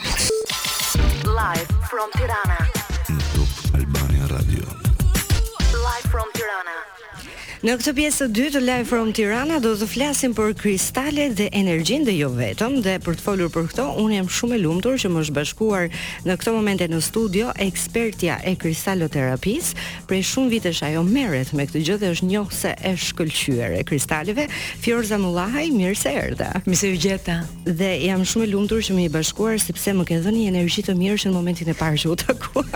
Live from Tirana. Top Albania Radio. Live from Tirana. Në këtë pjesë të dytë Live from Tirana do të flasim për kristalet dhe energjinë dhe jo vetëm dhe për të folur për këto unë jam shumë e lumtur që më është bashkuar në këtë momente në studio ekspertja e kristaloterapisë Prej shumë vitesh ajo merret me këtë gjë dhe është njohëse e shkëlqyer e kristaleve. Fiorza Mullahaj, mirë se erdhe. Mirë se ju gjeta. Dhe jam shumë e lumtur që më je bashkuar sepse më ke dhënë një energji të mirë që në momentin e parë që u takuam.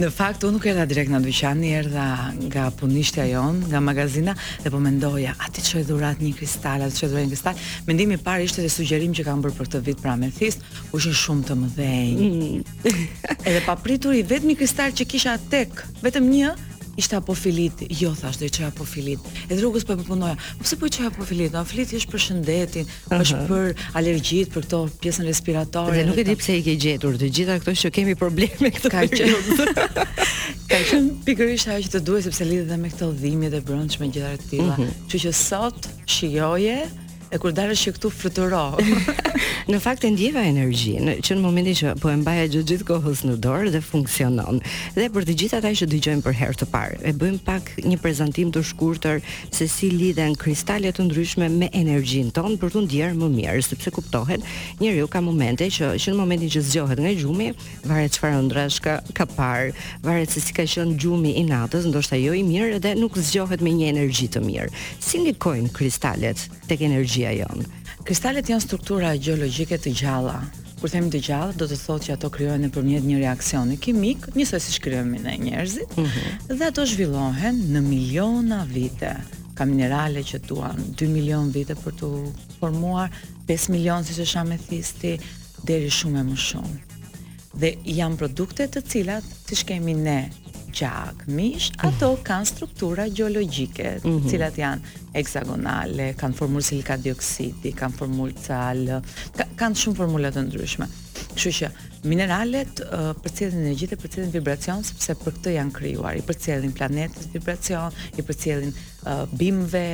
në fakt unë nuk erdha direkt nga dyqani, erdha nga punishtja jonë, nga magazina dhe po mendoja, a t'i çoj dhuratë një kristal, a t'i çoj dhuratë një kristal. Mendimi i parë ishte dhe sugjerim që kam bërë për këtë vit për ametist, Po ishin shumë të mëdhenj. Edhe papritur i vetmi kristal që kisha tek, vetëm një, ishte apofilit. Jo thashë do i çoj apofilit. Edhe rrugës po e përpunoja. Po pse po i çoj apofilit? Apofilit është për shëndetin, është për alergjitë, për këto pjesën respiratore. Dhe nuk e di pse i ke gjetur të gjitha këto që kemi probleme këtu. Ka që Ka qenë pikërisht ajo që të duhet sepse lidhet edhe me këto dhimbje të brendshme gjëra të tilla. Mhm. Kështu që sot shijoje E kur të dalësh që këtu fluturo. në fakt e ndjeva energjinë që në momentin që po e mbaja gjithë gjithë kohës në dorë dhe funksionon. Dhe për të gjithë ata që dëgjojnë për herë të parë, e bëjmë pak një prezantim të shkurtër se si lidhen kristale të ndryshme me energjinë tonë për t'u ndjerë më mirë, sepse kuptohet, njeriu ka momente që që në momentin që zgjohet nga gjumi, varet çfarë ëndrrash ka ka parë, varet se si ka qenë gjumi i natës, ndoshta jo i mirë dhe nuk zgjohet me një energji të mirë. Si ndikojnë kristalet tek energjia jonë? Kristalet janë struktura gjeologjike të gjalla. Kur themi të gjalla, do të thotë që ato krijohen nëpërmjet një reaksioni kimik, njësoj siç krijohemi ne njerëzit, mm -hmm. dhe ato zhvillohen në miliona vite ka minerale që duan 2 milion vite për t'u formuar, 5 milion siç është ametisti, deri shumë e më shumë dhe janë produkte të cilat siç kemi ne gjak, mish, mhm. ato kanë struktura gjeologjike, të mhm. cilat janë heksagonale, kanë formulë silika dioksidi, kanë formulë cal, kanë shumë formula të ndryshme. Kështu që mineralet uh, përcjellin energji dhe përcjellin vibracion sepse për këtë janë krijuar. I përcjellin planetit vibracion, i përcjellin uh, bimëve,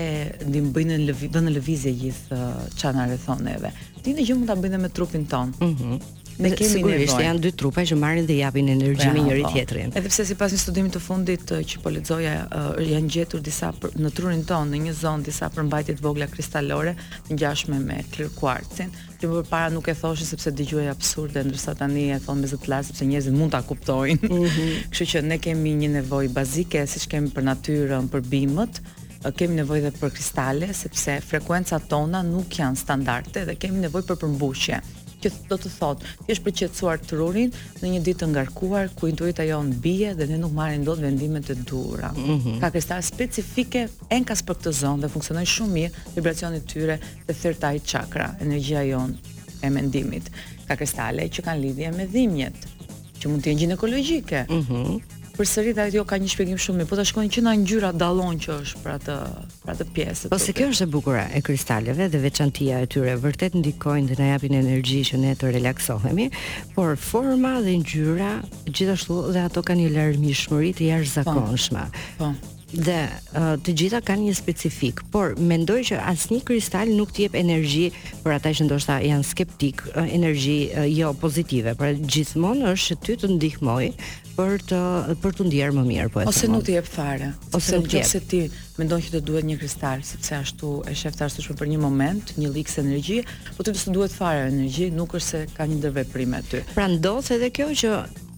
dhe i vënë në lëvi, në lëvizje gjithë uh, ça na rrethon neve. Të njëjtën gjë mund ta bëjnë dhe me trupin tonë. Mhm. Mm ne kemi sigurisht nevojë. janë dy trupa që marrin dhe japin energji me njëri po. tjetrin. Edhe pse sipas një studimi të fundit uh, që po lexoja uh, janë gjetur disa për, në trurin tonë në një zonë disa përmbajtje të vogla kristalore të ngjashme me clear kuarcin, që më përpara nuk e thoshin sepse dëgjohej absurde, ndërsa tani e thonë me zë të lartë sepse njerëzit mund ta kuptojnë. Mm -hmm. Kështu që ne kemi një nevojë bazike siç kemi për natyrën, për bimët, Kemi nevojë dhe për kristale sepse frekuencat tona nuk janë standarde dhe kemi nevojë për përmbushje. që do të thotë, ti e ke për të qetësuar trurin në një ditë të ngarkuar ku intuita jonë bie dhe ne nuk marrim dot vendime të duhura. Mm -hmm. Ka kristale specifike enkas për këtë zonë dhe funksionojnë shumë mirë vibracioni i tyre te third eye chakra, energjia jonë e mendimit. Ka kristale që kanë lidhje me dhimbjet, Që mund të jenë gjinekologjike. Ëh. Mm përsëri dhe ajo ka një shpjegim shumë mirë. Po ta shikosh që nga ngjyra dallon që është për atë për atë pjesë. Po se kjo është e bukura e kristaleve dhe veçantia e tyre vërtet ndikojnë dhe na japin energji që ne të relaksohemi, por forma dhe ngjyra gjithashtu dhe ato kanë një larmishmëri të jashtëzakonshme. Po. po. dhe uh, të gjitha kanë një specifik, por mendoj që asnjë kristal nuk të jep energji për ata që ndoshta janë skeptik, uh, energji uh, jo pozitive, pra gjithmonë është që ty të ndihmoj për t'u për t'u ndjerë më mirë, po. Ose nuk të jep fare, ose nuk të jep. Ose ti mendon që të duhet një kristal, sepse ashtu e shef të arsyeshëm për një moment, një iks energji, po s'të duhet fare energji, nuk është se ka një ndërveprim aty. Pra ndoshta edhe kjo që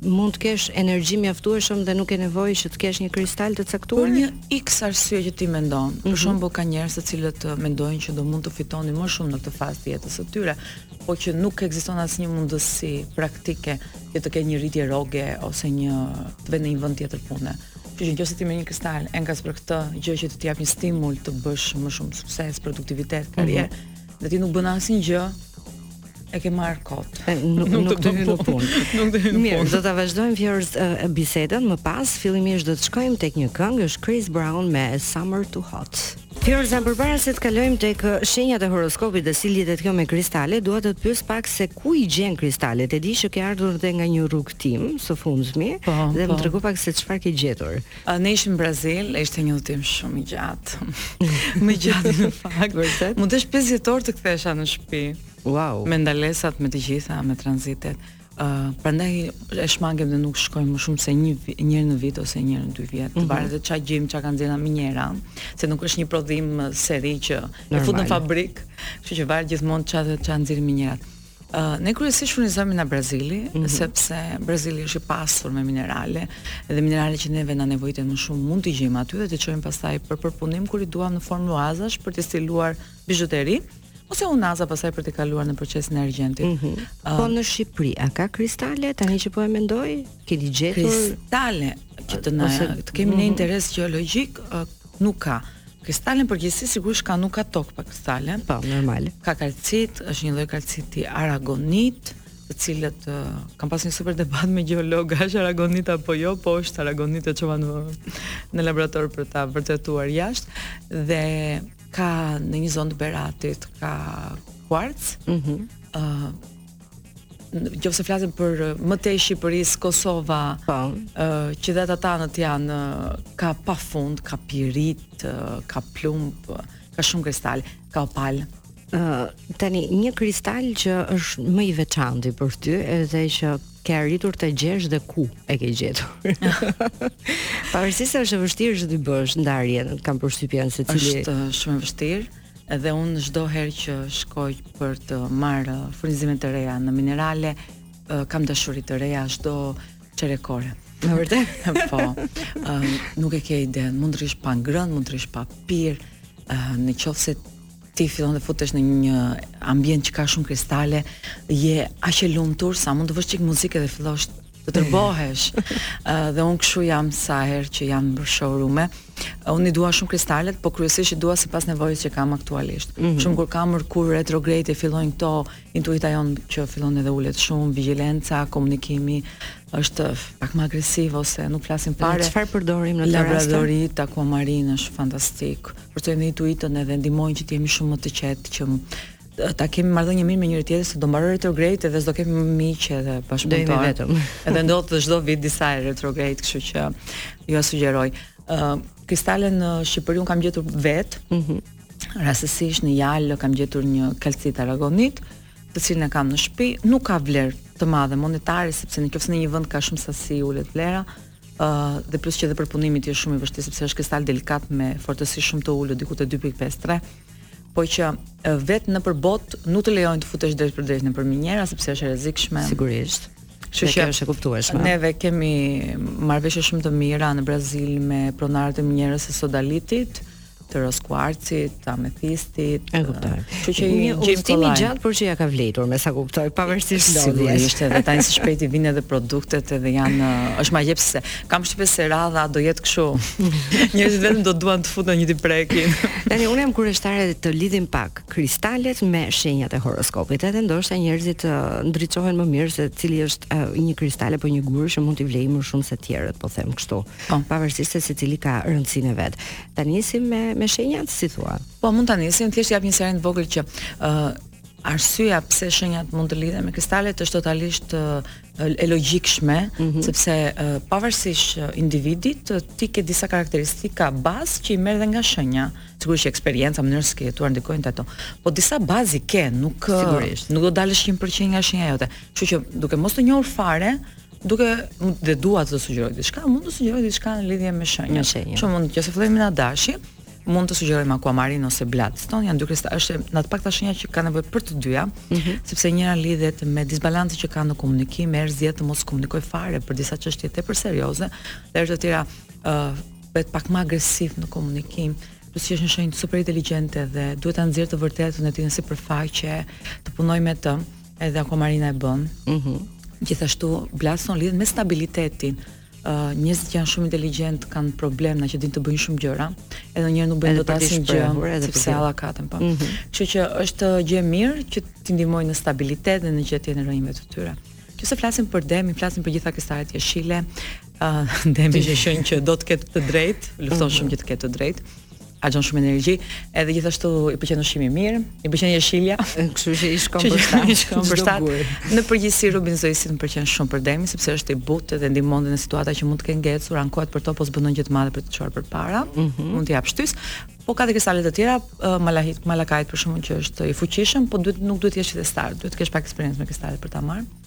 Mund të kesh energji mjaftueshëm dhe nuk ke nevojë që të kesh një kristal të caktuar? Për një iks arsye që ti mendon, për shembull ka njerëz të cilët mendojnë që do mund të fitonin më shumë në këtë fazë të jetës së tyre, po që nuk ekziston asnjë mundësi praktike që të ketë një rritje rroge ose një të vetë në një vend tjetër pune. Kështu që nëse ti merr një kristal enkas për këtë gjë që të të jap një stimul të bësh më shumë sukses, produktivitet, karrierë, mm -hmm Dhe ti nuk bën asnjë gjë e ke marr kot. Nuk nuk do të hyjë në punë. Nuk do të Mirë, do ta vazhdojmë Fjerza bisedën më pas. Fillimisht do të shkojmë tek një këngë, është Chris Brown me Summer Too Hot. Fjerza, përpara se të kalojmë tek shenjat e horoskopit dhe si lidhet kjo me kristalet, dua të të pyes pak se ku i gjen kristalet. E di që ke ardhur dhe nga një rrugëtim së fundmi po, dhe po. më trego pak se çfarë ke gjetur. Ne ishim në Brazil, ishte një udhëtim shumë i gjatë. Më i gjati në fakt. Vërtet? M'u deshën 50 orë të kthehesha në shtëpi. Wow. Me ndalesat me të gjitha, me tranzitet. Ë, uh, prandaj e shmangem dhe nuk shkojmë më shumë se një një herë në vit ose një herë në dy vjet. Mm -hmm. Varet se çfarë gjejmë, çfarë kanë nxjerrë miniera, se nuk është një prodhim seri që Normal. e fut në fabrik, kështu që varet gjithmonë çfarë çfarë nxjerrin minierat. Ne kryesisht furnizohemi nga Brazili, mm -hmm. sepse Brazili është i pasur me minerale dhe mineralet që neve na nevojiten më shumë mund t'i gjejmë aty dhe t'i çojmë pastaj për përpunim kur i duam në formë rruazash për t'i stiluar bizhuteri ose unaza pastaj për t'i kaluar në procesin e argjendit. Mm -hmm. uh, po në Shqipëri a ka kristale tani që po e mendoj? Keni gjetur kristale që të na të kemi mm -hmm. ne mhm. interes gjeologjik, uh, Nuk ka. Kristale në përgjithësi sigurisht ka nuk ka tokë pa kristale. Po, normal. Ka kalcit, është një lloj kalciti aragonit, të cilat uh, kam pas një super debat me gjeologë, a është aragonit apo jo, po është aragonit e çova në laborator për ta vërtetuar jashtë dhe ka në një zonë të Beratit ka kuarc. Mhm. Mm uh, Nëse flasim për më tej Shqipërisë, Kosova, po, ë që dhe ata tanët janë ka pafund, ka pirit, ka plumb, ka shumë kristal, ka opal. Uh, tani një kristal që është më i veçantë për ty edhe që ke arritur ta gjesh dhe ku e ke gjetur. Pavarësisht se është e vështirë që t'i bësh ndarjen, kam përshtypjen se cili është shumë e vështirë. Edhe unë çdo herë që shkoj për të marrë uh, furnizime të reja në minerale, uh, kam dashuri të reja çdo çerek ore. Në vërtetë? po. Uh, nuk e ke idenë, mund të rrish pa ngrënë, mund të rrish pa pirë, uh, në qoftë se ti fillon të futesh në një ambient që ka shumë kristale, je aq e lumtur sa mund të vësh çik muzikë dhe të fillosh të tërbohesh. uh, dhe unë kështu jam sa herë që jam në showroom-e. Unë i dua shumë kristalet, po kryesisht i dua sipas nevojës që kam aktualisht. Mm -hmm. Shembull kur ka Merkur retrograde e fillojnë këto intuita jonë që fillon edhe ulet shumë, vigjilenca, komunikimi është pak më agresiv ose nuk flasim fare. Çfarë përdorim në këtë rast? Labradorit, akuamarin është fantastik. Përforcojnë intuitën edhe ndihmojnë që të jemi shumë më të qetë që ta kemi marrëdhënien mirë me njëri tjetrin se do mbarojë retrograde edhe s'do kemi miq edhe bashkëpunëtorë. Do jemi vetëm. edhe ndodh çdo vit disa herë retrograde, kështu që jua sugjeroj. Ë uh, kristale në Shqipëri unë kam gjetur vetë. Mhm. Mm Rastësisht në Jalë kam gjetur një kalcit aragonit, të cilin e kam në shtëpi, nuk ka vlerë të madhe monetare sepse në qoftë se në një vend ka shumë sasi ulet vlera, uh, dhe plus që edhe përpunimi i tij është shumë i vështirë sepse është kristal delikat me fortësi shumë të ulët diku te 2.53 po që vetë nëpër botë nuk të lejojnë të futesh drejtpërdrejt nëpër miniera sepse është e rrezikshme. Sigurisht. Kështu që është e kuptueshme. Neve kemi marrëveshje shumë të mira në Brazil me pronarët e minierës së sodalitit të rozkuarcit, të ametistit. E kuptoj. Kështu që një udhëtim i gjatë por që ia ka vlejtur, me sa kuptoj, pavarësisht lodhjes. Sigurisht, edhe tani së shpejti vijnë edhe produktet edhe janë mahnitëse. Kam përshtypje se radha do jetë kështu. Njerëzit vetëm do duan të futen e t'i prekin. Tani unë jam kurioze të lidhim pak kristalet me shenjat e horoskopit, edhe ndoshta njerëzit uh, ndriçohen më mirë se cili është uh, një kristal apo një gur që mund t'i vlejë më shumë se të tjerët, po them kështu. Po. Pavarësisht se secili ka rëndësinë e vet. Ta nisim me me shenjat si thua. Po mund ta nisim, thjesht jap një seri të vogël që uh, Arsyeja pse shenjat mund të lidhen me kristalet është totalisht e logjikshme, mm -hmm. sepse pavarësisht individit, ti ke disa karakteristika bazë që i merr dhe nga shenja. Sigurisht që eksperienca, mënyra si ke jetuar ndikojnë ato. Po disa bazë i ke, nuk Sigurisht. nuk do dalësh 100% nga shenja jote. Kështu që duke mos të njohur fare, duke dhe dua të sugjeroj diçka, mund të sugjeroj diçka në lidhje me shenjën. Që mund, nëse fillojmë nga dashi. mund të sugjerojmë Aquamarin ose Blood Stone, janë dy kristale, është ndër të paktat shenja që ka nevojë për të dyja, mm -hmm. sepse njëra lidhet me disbalancën që kanë në komunikim, me raste të mos komunikojë fare për disa çështje tepër serioze, dhe herë të tjera ë uh, bëhet pak më agresiv në komunikim, plus që është një shenjë super inteligjente dhe duhet ta nxjerrë të vërtetën e tij në sipërfaqe, të punojë me të, edhe Aquamarina e bën. Mhm. Mm Gjithashtu Bloodstone lidhet me stabilitetin, uh, njerëzit që janë shumë inteligjentë kanë problem ngaqë dinë të bëjnë shumë gjëra, edhe ndonjëherë nuk bëjnë dot asnjë gjë, sepse hallakaten po. Mhm. Kështu mm -hmm. që është gjë e mirë që t'i ndihmojë në stabilitet dhe në gjetjen e rrënjëve të tyre. Nëse flasim për demin, flasim për gjithë kristalet jeshile, uh, demi është shenjë që do të ketë të drejtë, lufton mm -hmm. shumë që të ketë të drejtë. harxhon shumë energji, edhe gjithashtu i pëlqen ushqimi i mirë, i pëlqen jeshilja, kështu që i shkon për shtat. I shkon për shtat. Në përgjithësi Rubin Zoisit më pëlqen shumë për demin sepse është i butë dhe ndihmon në situata që mund të kenë ngecur, ankohet për to, po s'bën ndonjë gjë të madhe për të çuar përpara. Mm -hmm. Mund të japë shtysë. Po ka dhe kristale të tjera, uh, malahit, malakajt për shkakun që është i fuqishëm, po duhet nuk duhet të jesh fillestar, duhet të kesh pak eksperiencë me kristale për ta marrë.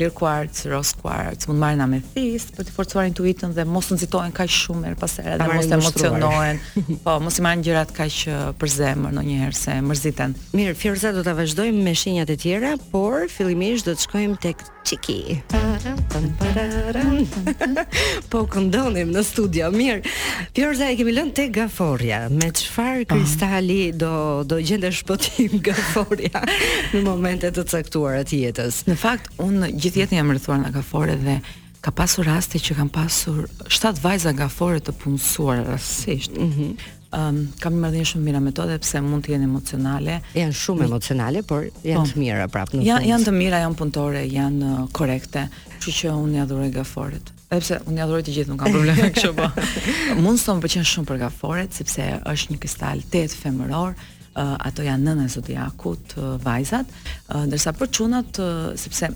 Clear Quartz, Rose Quartz, mund të marrin amethist për të forcuar intuitën dhe mos të nxitohen kaq shumë herë pas here dhe mos të emocionohen. po, mos i marrin gjërat kaq për zemër ndonjëherë se mërziten. Mirë, Fjorza do ta vazhdojmë me shenjat e tjera, por fillimisht do të shkojmë tek Çiki. po këndonim në studio. Mirë. Fjorza e kemi lënë tek gaforrja, me çfarë ah. kristali do do gjente shpëtim gaforrja në momente të caktuara të jetës. Në fakt unë gjithë jetën jam rrethuar nga gaforre dhe ka pasur raste që kam pasur shtatë vajza gaforre të punësuar rastësisht. Ëh. Mm -hmm. Um, kam një marrëdhënie shumë të mirë me to dhe pse mund të jenë emocionale. Janë shumë emocionale, por janë po. të mira prapë në fund. Janë janë të mira, janë punëtore, janë uh, korrekte, kështu që unë i adhuroj gaforret. Edhe pse unë i adhuroj të gjithë, nuk kam probleme kështu po. Moonstone më pëlqen shumë për gaforret sepse është një kristal tepër femëror, uh, ato janë nëna e zodiakut, uh, vajzat, uh, ndërsa për çunat uh, sepse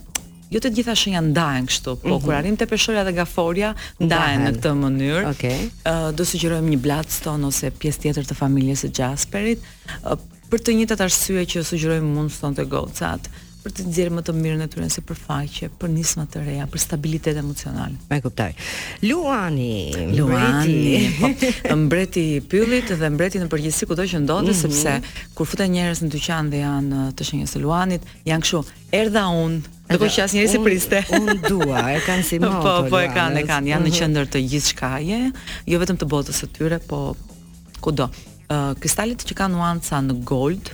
jo te të gjitha shenjat ndahen kështu, po mm -hmm. kur mhm. arrijmë te peshorja dhe gaforrja ndahen në këtë mënyrë. Okej. Okay. Uh, do sugjeroja një Bloodstone ose pjesë tjetër të familjes së Jasperit. Uh, Për të njëjtat arsye që sugjerojmë Moonstone te gocat, për të nxjerrë më të mirën e tyre në sipërfaqe, për nisma të reja, për stabilitet emocional. E kuptoj. Luani, mbreti, po, mbreti i pyllit dhe mbreti në përgjithësi kudo që ndodhet, mhm. sepse kur futen njerëz në dyqan dhe janë të shenjës së Luanit, janë kështu, erdha unë, dhe kur asnjëri s'i priste. Unë dua, e kanë si moto. Po, po e kanë, e kanë, janë në mhm. qendër të gjithçkaje, jo vetëm të botës së tyre, po Kudo. Kristalet që kanë nuanca në gold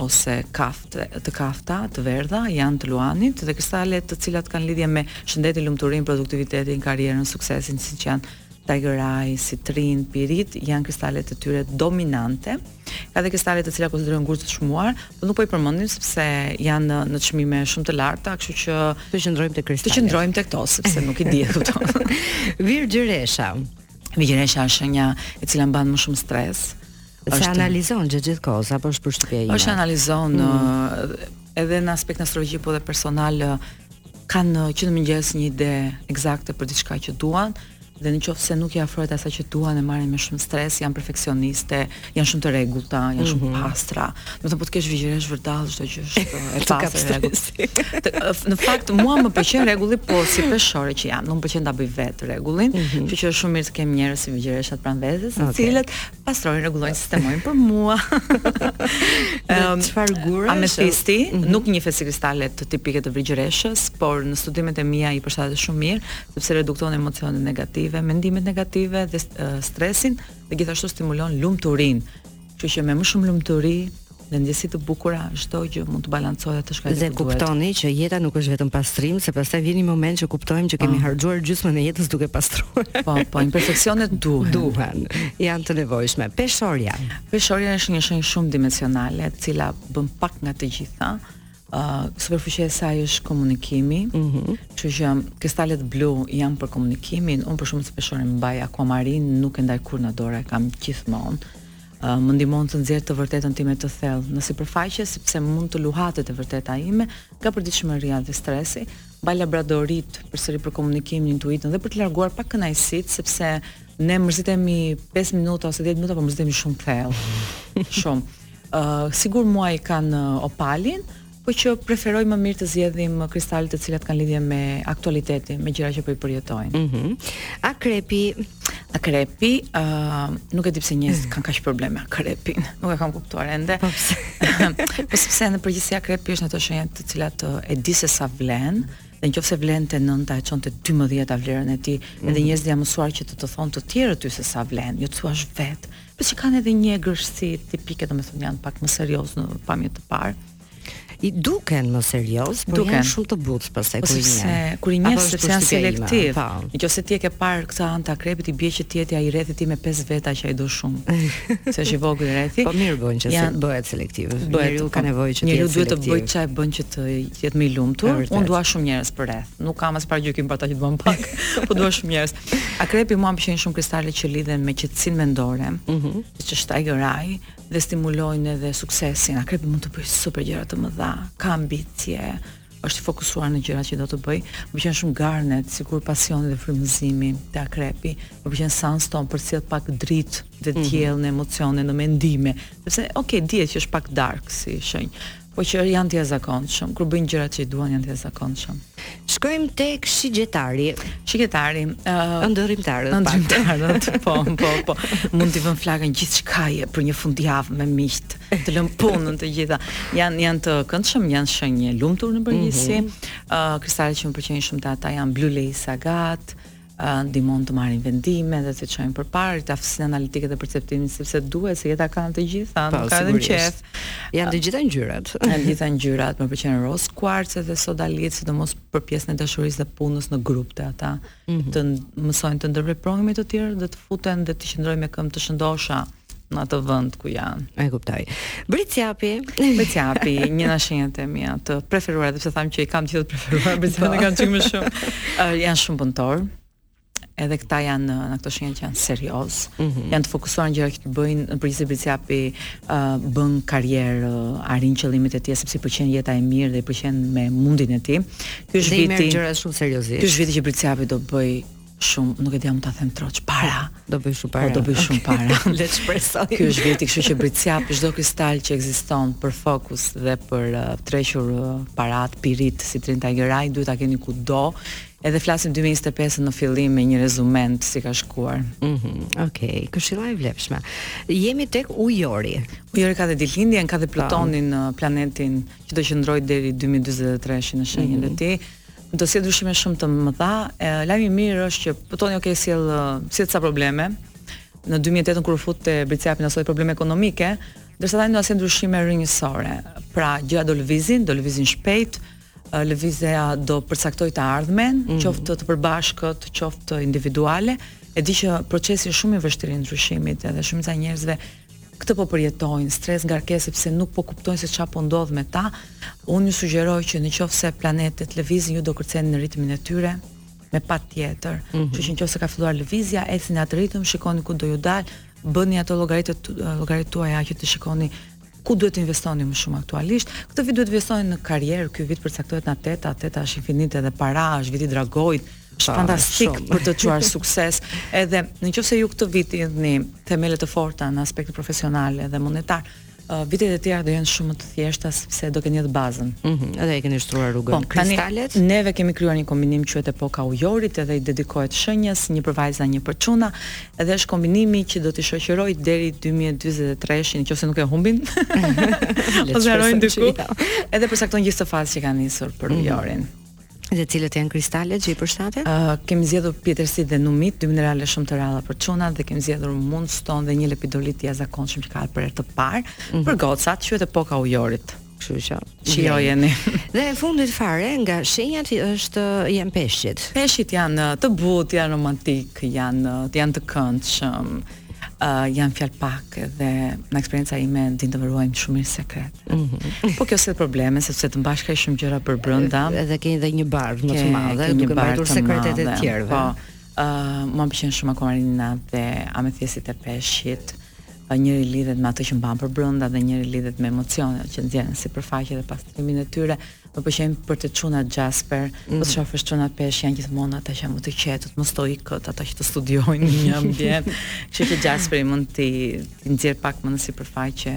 ose të kafta, të verdha janë të luanit dhe kristalet të cilat kanë lidhje me shëndetin, lumturinë, produktivitetin, karrierën, suksesin, siç janë Tiger Eye, Citrin, Pirit, janë kristalet e tyre dominante. Ka dhe kristale të cilat konsiderohen gurë të çmuar, por nuk po i përmendim sepse janë në çmime shumë të larta, kështu që të qëndrojmë te kristalet. Të qëndrojmë te këto sepse nuk i di këto. Virgjëresha. Virgjëresha është shenja e cila mban më shumë stres. Është se analizon gjithë gjithë kohës, apo është përshtypja ime. Është analizon mm. edhe në aspektin astrologjik po dhe personal kanë që në mëngjes një ide ekzakte për diçka që duan dhe në qoftë se nuk i afrohet asaj që duan e marrin me shumë stres, janë perfeksioniste, janë shumë të rregullta, janë shumë të mhm. pastra. Do të thotë po të kesh virgjëreshë vërdallë çdo gjë është e pastër rregull. Në fakt mua më pëlqen rregulli, po si peshore që jam, nuk më pëlqen ta bëj vetë rregullin, mhm. kështu që është shumë mirë të kem njerëz si virgjëreshat pranë vetes, të cilët pastrojnë, rregullojnë, sistemojnë për mua. Ehm, çfarë gurësh? Ametisti, mhm. nuk hyn te kristalet tipike të virgjëreshës, por në studimet e mia i përshtatet shumë mirë, sepse redukton emocionet negative, mendimet negative dhe stresin dhe gjithashtu stimulon lumturinë. Kështu që me më shumë lumturi dhe ndjesi të bukura, çdo gjë mund të balancohet të shkojë. Dhe kuptoni që jeta nuk është vetëm pastrim, se pastaj vjen një moment që kuptojmë që kemi po. harxhuar gjysmën e jetës duke pastruar. Po, po, imperfeksionet duhen. Duhen. Janë të nevojshme. Peshorja. Peshorja është një shenjë shumë dimensionale, e cila bën pak nga të gjitha. uh, superfuqia e saj është komunikimi. Ëh. Mm -hmm. Kështu që kristalet blu janë për komunikimin. Unë për shembull peshore mbaj akuamarin, nuk e ndaj kurrë në dorë e kam gjithmonë. Uh, më ndihmon të nxjerr të vërtetën time të thellë në sipërfaqe sepse mund të luhatet e vërteta ime nga përditshmëria dhe stresi. Mbaj labradorit përsëri për komunikimin, intuitën dhe për të larguar pakënaqësitë sepse ne mërzitemi 5 minuta ose 10 minuta, por mërzitemi shumë thellë. shumë. Si gur muaji kanë opalin, po që preferoj më mirë të zgjedhim kristale të cilat kanë lidhje me aktualitetin, me gjëra që po i përjetojnë. Mhm. Mm akrepi, akrepi, ë uh, nuk e di pse njerëzit kanë kaq problem me akrepin. Nuk e kam kuptuar ende. Po pse? po sepse në përgjithësi akrepi është në ato shenja të cilat e di se sa vlen, dhe në qoftë se vlen te 9-a e çon te 12-a vlerën e tij, mm -hmm. edhe mhm. njerëzit janë mësuar që të të thonë të tjerët ty se sa vlen, jo ta thuash vetë. Po që kanë edhe një egërsi tipike, domethënë janë pak më serioz në pamje të parë. I duken më serioz, por duken, janë shumë të butë pastaj kur i njeh. Kur i njeh, se janë selektiv. Po. Në qoftë se ti e ke parë këtë anë të akrepit, i bie që je te ai rrethi i tij me 5 veta që ai do shumë. se është i vogël rrethi. Po mirë bën që janë, bëhet selektiv. Bëhet, njeriu ka, po, nevojë që të jetë selektiv. Njeriu duhet të bëjë çfarë e bën që të jetë më i lumtur. Unë dua shumë njerëz përreth. Nuk kam as paragjykim për ta që të bëmë pak, po dua shumë njerës. Akrepi mua më pëlqejnë shumë kristalet që lidhen me qetësinë mendore, mm -hmm. që është ajoraj dhe stimulojnë edhe suksesin. Akrepi mund të bëjë super gjëra të mëdha, ka ambicie, është i fokusuar në gjërat që do të bëj. Më pëlqen shumë garnet, si gur pasioni edhe frymëzimi te akrepi. Më pëlqen sandstone për të sjellë pak dritë dhe mhm. diell mm -hmm. në emocione, në mendime. Sepse, ok, dihet që është pak dark si shenjë. Po që janë të jashtëzakonshëm, kur bëjnë gjërat që i duan janë të jashtëzakonshëm. Shkojmë tek shigjetari. Shigjetari, ë uh, ëndërrimtarët. Ëndërrimtarët, po, po, po. Mund t'i vëmë flakën gjithçkaje për një fundjavë me miqt, të lëmë punën të gjitha. Jan janë të këndshëm, janë shenjë e lumtur në përgjithësi. Mhm. Ë mm -hmm. uh, kristalet që më pëlqejnë shumë te ata janë Blue Lace Agat, ndihmon të marrin vendime dhe të çojnë përpara këtë aftësinë analitike dhe perceptimin sepse duket se jeta ka të gjitha, pa, po, nuk ka edhe qef. Janë të gjitha ngjyrat. Janë të gjitha ngjyrat, më pëlqen roz kuarc edhe sodalit, sidomos për pjesën e dashurisë dhe punës në grup te ata. Mm -hmm. Të mësojnë të ndërveprojnë me të tjerë dhe të futen dhe të qëndrojnë me këmbë të shëndosha. në atë vend ku janë. E kuptoj. Bricjapi, Bricjapi, një nga shenjat e mia të preferuara, sepse thamë që i kam gjithë të preferuar, Bricjapi po. e kam një çik më shumë. Uh, janë shumë punëtorë. Edhe këta janë në, në këto shenja që janë serioze. Mm -hmm. Janë të fokusuar në gjëra që të bëjnë, në përgjithësi Bricjapi uh, bën karrierë, uh, arrin qëllimet e tij sepse i pëlqen jeta e mirë dhe i pëlqen me mundin e tij. Ky është viti. Dhe i merr gjërat shumë seriozisht. Ky është viti që Bricjapi do bëj shumë, nuk e di a mund ta them troç, para. Do bëj shumë para. Po do bëj okay. shumë para. Le të shpresoj. Ky është viti, kështu që bricjap çdo kristal që ekziston për fokus dhe për uh, tërhequr uh, parat, pirit citrin, tiger eye, duhet ta keni kudo. Edhe flasim 2025 në fillim me një rezyme si ka shkuar. Mhm. Mm Okej, okay. këshilla e vlefshme. Jemi tek Ujori. Ujori ka dhe ditëlindjen, ka dhe po. Plutonin, uh, planetin që do qëndrojë deri 2043 në shenjën mm -hmm. e tij. Do sjell ndryshime shumë të mëdha. Lajmi i mirë është që Plutoni okay sjell sjell ca probleme. Në 2008 kur u fut te Bricjapi na solli probleme ekonomike, ndërsa tani do të sjell ndryshime rrënjësore. Pra, gjëra do lëvizin, do lëvizin shpejt, lëvizja do përcaktoj të ardhmen, mm -hmm. qoftë të përbashkët, qoftë individuale, e di që procesi është shumë i vështirë i ndryshimit, edhe shumica e njerëzve Këta po përjetojnë, stres, ngarkesë sepse nuk po kuptojnë se çfarë po ndodh me ta. Unë ju sugjeroj që në qoftë se planetet lëvizin ju do kërceni në ritmin e tyre me patjetër. Mm -hmm. Kështu që nëse ka filluar lëvizja, ecni në atë ritëm, shikoni ku do ju dalë, bëni ato llogaritë llogaritë tuaja që të shikoni ku duhet të investoni më shumë aktualisht. Këtë vit duhet të investoni në karrierë, ky vit përcaktohet nga teta, teta është infinite dhe para, është viti i dragoit, Është fantastik për të çuar sukses. Edhe nëse ju këtë vit hidhni themele të forta në aspektin profesional dhe monetar, uh, vitet e tjera do jenë shumë më të thjeshta sepse do keni atë bazën. Ëh, mm -hmm, edhe e keni shtruar rrugën. Po, kristalet. Tani, neve kemi krijuar një kombinim që quhet Epoka e Ujorit edhe i dedikohet shenjës, një për vajza, një për çuna, edhe është kombinimi që do t'i shoqërojë deri 2023-shin, nëse nuk e humbin. Ose harrojnë diku. Edhe përcakton gjithë këtë fazë që ka nisur për mhm. Ujorin. Mm -hmm. Dhe cilat janë kristalet që i përshtatet? Uh, kemi zgjedhur pietersit dhe numit, dy minerale shumë të rralla për çunat dhe kemi zgjedhur moonstone dhe një lepidolit të jashtëzakonshëm që ka për herë të parë mm -hmm. për gocat, quhet epoka e ujorit. Kështu që shijojeni. Dhe e fundit fare nga shenjat është janë peshqit. Peshqit janë të butë, janë romantikë, janë janë të këndshëm, uh, janë fjalëpakë dhe nga eksperienca ime dinë të ruajnë shumë mirë sekrete. Mm -hmm. Po kjo sjell probleme sepse të mbash kaq shumë gjëra për brenda. Edhe keni dhe një barrë më të madhe duke mbajtur sekretet e të tjerëve. Po. Ë, uh, më pëlqen shumë akuamarina dhe amethisti te peshqit. Pra njëri lidhet me atë që mban për brenda dhe njëri lidhet me emocionet që nxjerrin në sipërfaqe dhe pastrimin e tyre. Më pëlqejnë për çunat Xhasper, po të shofësh çunat peshq janë gjithmonë ata që janë më të qetë, më stoikët, ata që të studiojnë në një ambient. Kështu që Xhasperi mund t'i t'i nxjerrë pak më në sipërfaqe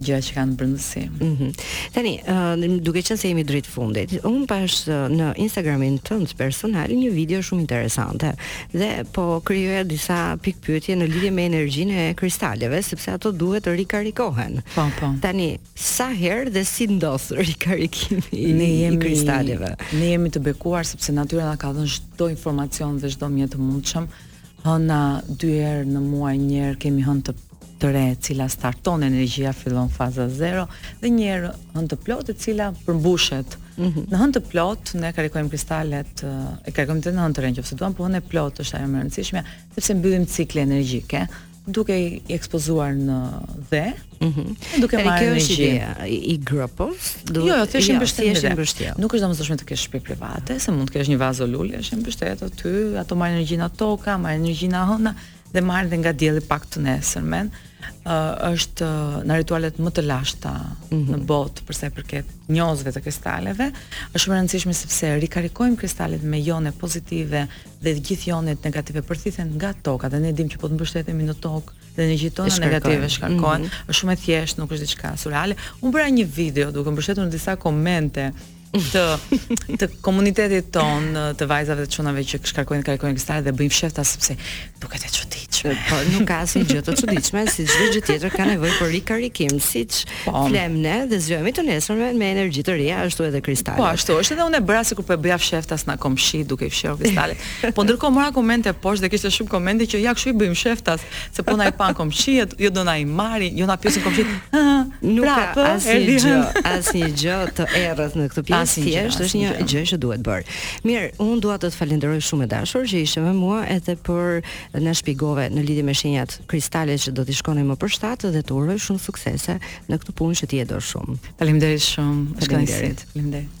gjëra që kanë në brendësi. Mm -hmm. Tani, uh, duke qenë se jemi drejt fundit, unë pashë në Instagramin tënd personal një video shumë interesante dhe po krijoja disa pikëpyetje në lidhje me energjinë e kristaleve, sepse ato duhet të rikarikohen. Po, po. Tani, Sa herë dhe si ndodh rikarikimi i kristaleve? Ne jemi të bekuar sepse natyra na ka dhënë çdo informacion dhe çdo mjet të mundshëm. Hëna dy herë në muaj, një herë kemi hënë të re, e cila starton energjia, fillon faza 0 dhe një herë hënë të plotë, e cila përmbushet. Mm -hmm. Në hënë të plotë ne karikojmë kristalet, i karikojmë dhe në hënë të re nëse duam, por hënë e plotë është ajo më e rëndësishmja, sepse mbyllim cikle energjike. duke i ekspozuar në dhe mm -hmm. duke marrë kjo është ideja i gropos do jo, jo thjesht jo, mbështetje mbështetje nuk është e domosdoshme të kesh shtëpi private se mund të kesh një vazo lulesh i mbështet aty ato marrin energjinë nga toka marrin energjinë nga hëna dhe marrin dhe nga dielli pak të nesërmen uh, është uh, nga ritualet më të lashta mm -hmm. në botë përsa i përket njohësve të kristaleve është shumë e rëndësishme sepse rikarikojmë kristalet me jone pozitive dhe të gjithë jonet negative përthithen nga toka dhe ne dimë që po të mbështetemi në tokë dhe energjitë tona negative shkarkohen. Mm -hmm. Është shumë e thjeshtë, nuk është diçka surreale. Unë bëra një video duke mbështetur në disa komente të të komunitetit tonë, të vajzave të çunave që shkarkojnë karikojnë kristale dhe e bëjnë fshehta sepse duket e çuditshme. Po nuk ka asnjë gjë të çuditshme, si çdo gjë tjetër ka nevojë për rikarikim, siç Po. Flemë ne dhe zgjohemi të nesërmen me energji të reja ashtu edhe kristalet. Po ashtu është edhe unë e bëra sikur po e bëja fsheftas nga komshiu duke i fshehur kristalet. po ndërkohë mora komente poshtë dhe kishte shumë komente që ja kshu i bëjmë fsheftas, se po na i panë komshijtë, jo do na i marrin, jo na pyesin komshijtë. Nuk pra, ka po, asnjë gjë, asnjë gjë të errët në këtë pjesë, thjesht është një gjë që duhet bërë. Mirë, unë dua të të falenderoj shumë e dashur që ishe me mua edhe për dhe na shpjegove në lidhje me shenjat kristale që do t'i shkonin më për shtat dhe të uroj shumë suksese në këtë punë që ti e do shumë. Faleminderit shumë. Faleminderit. Faleminderit.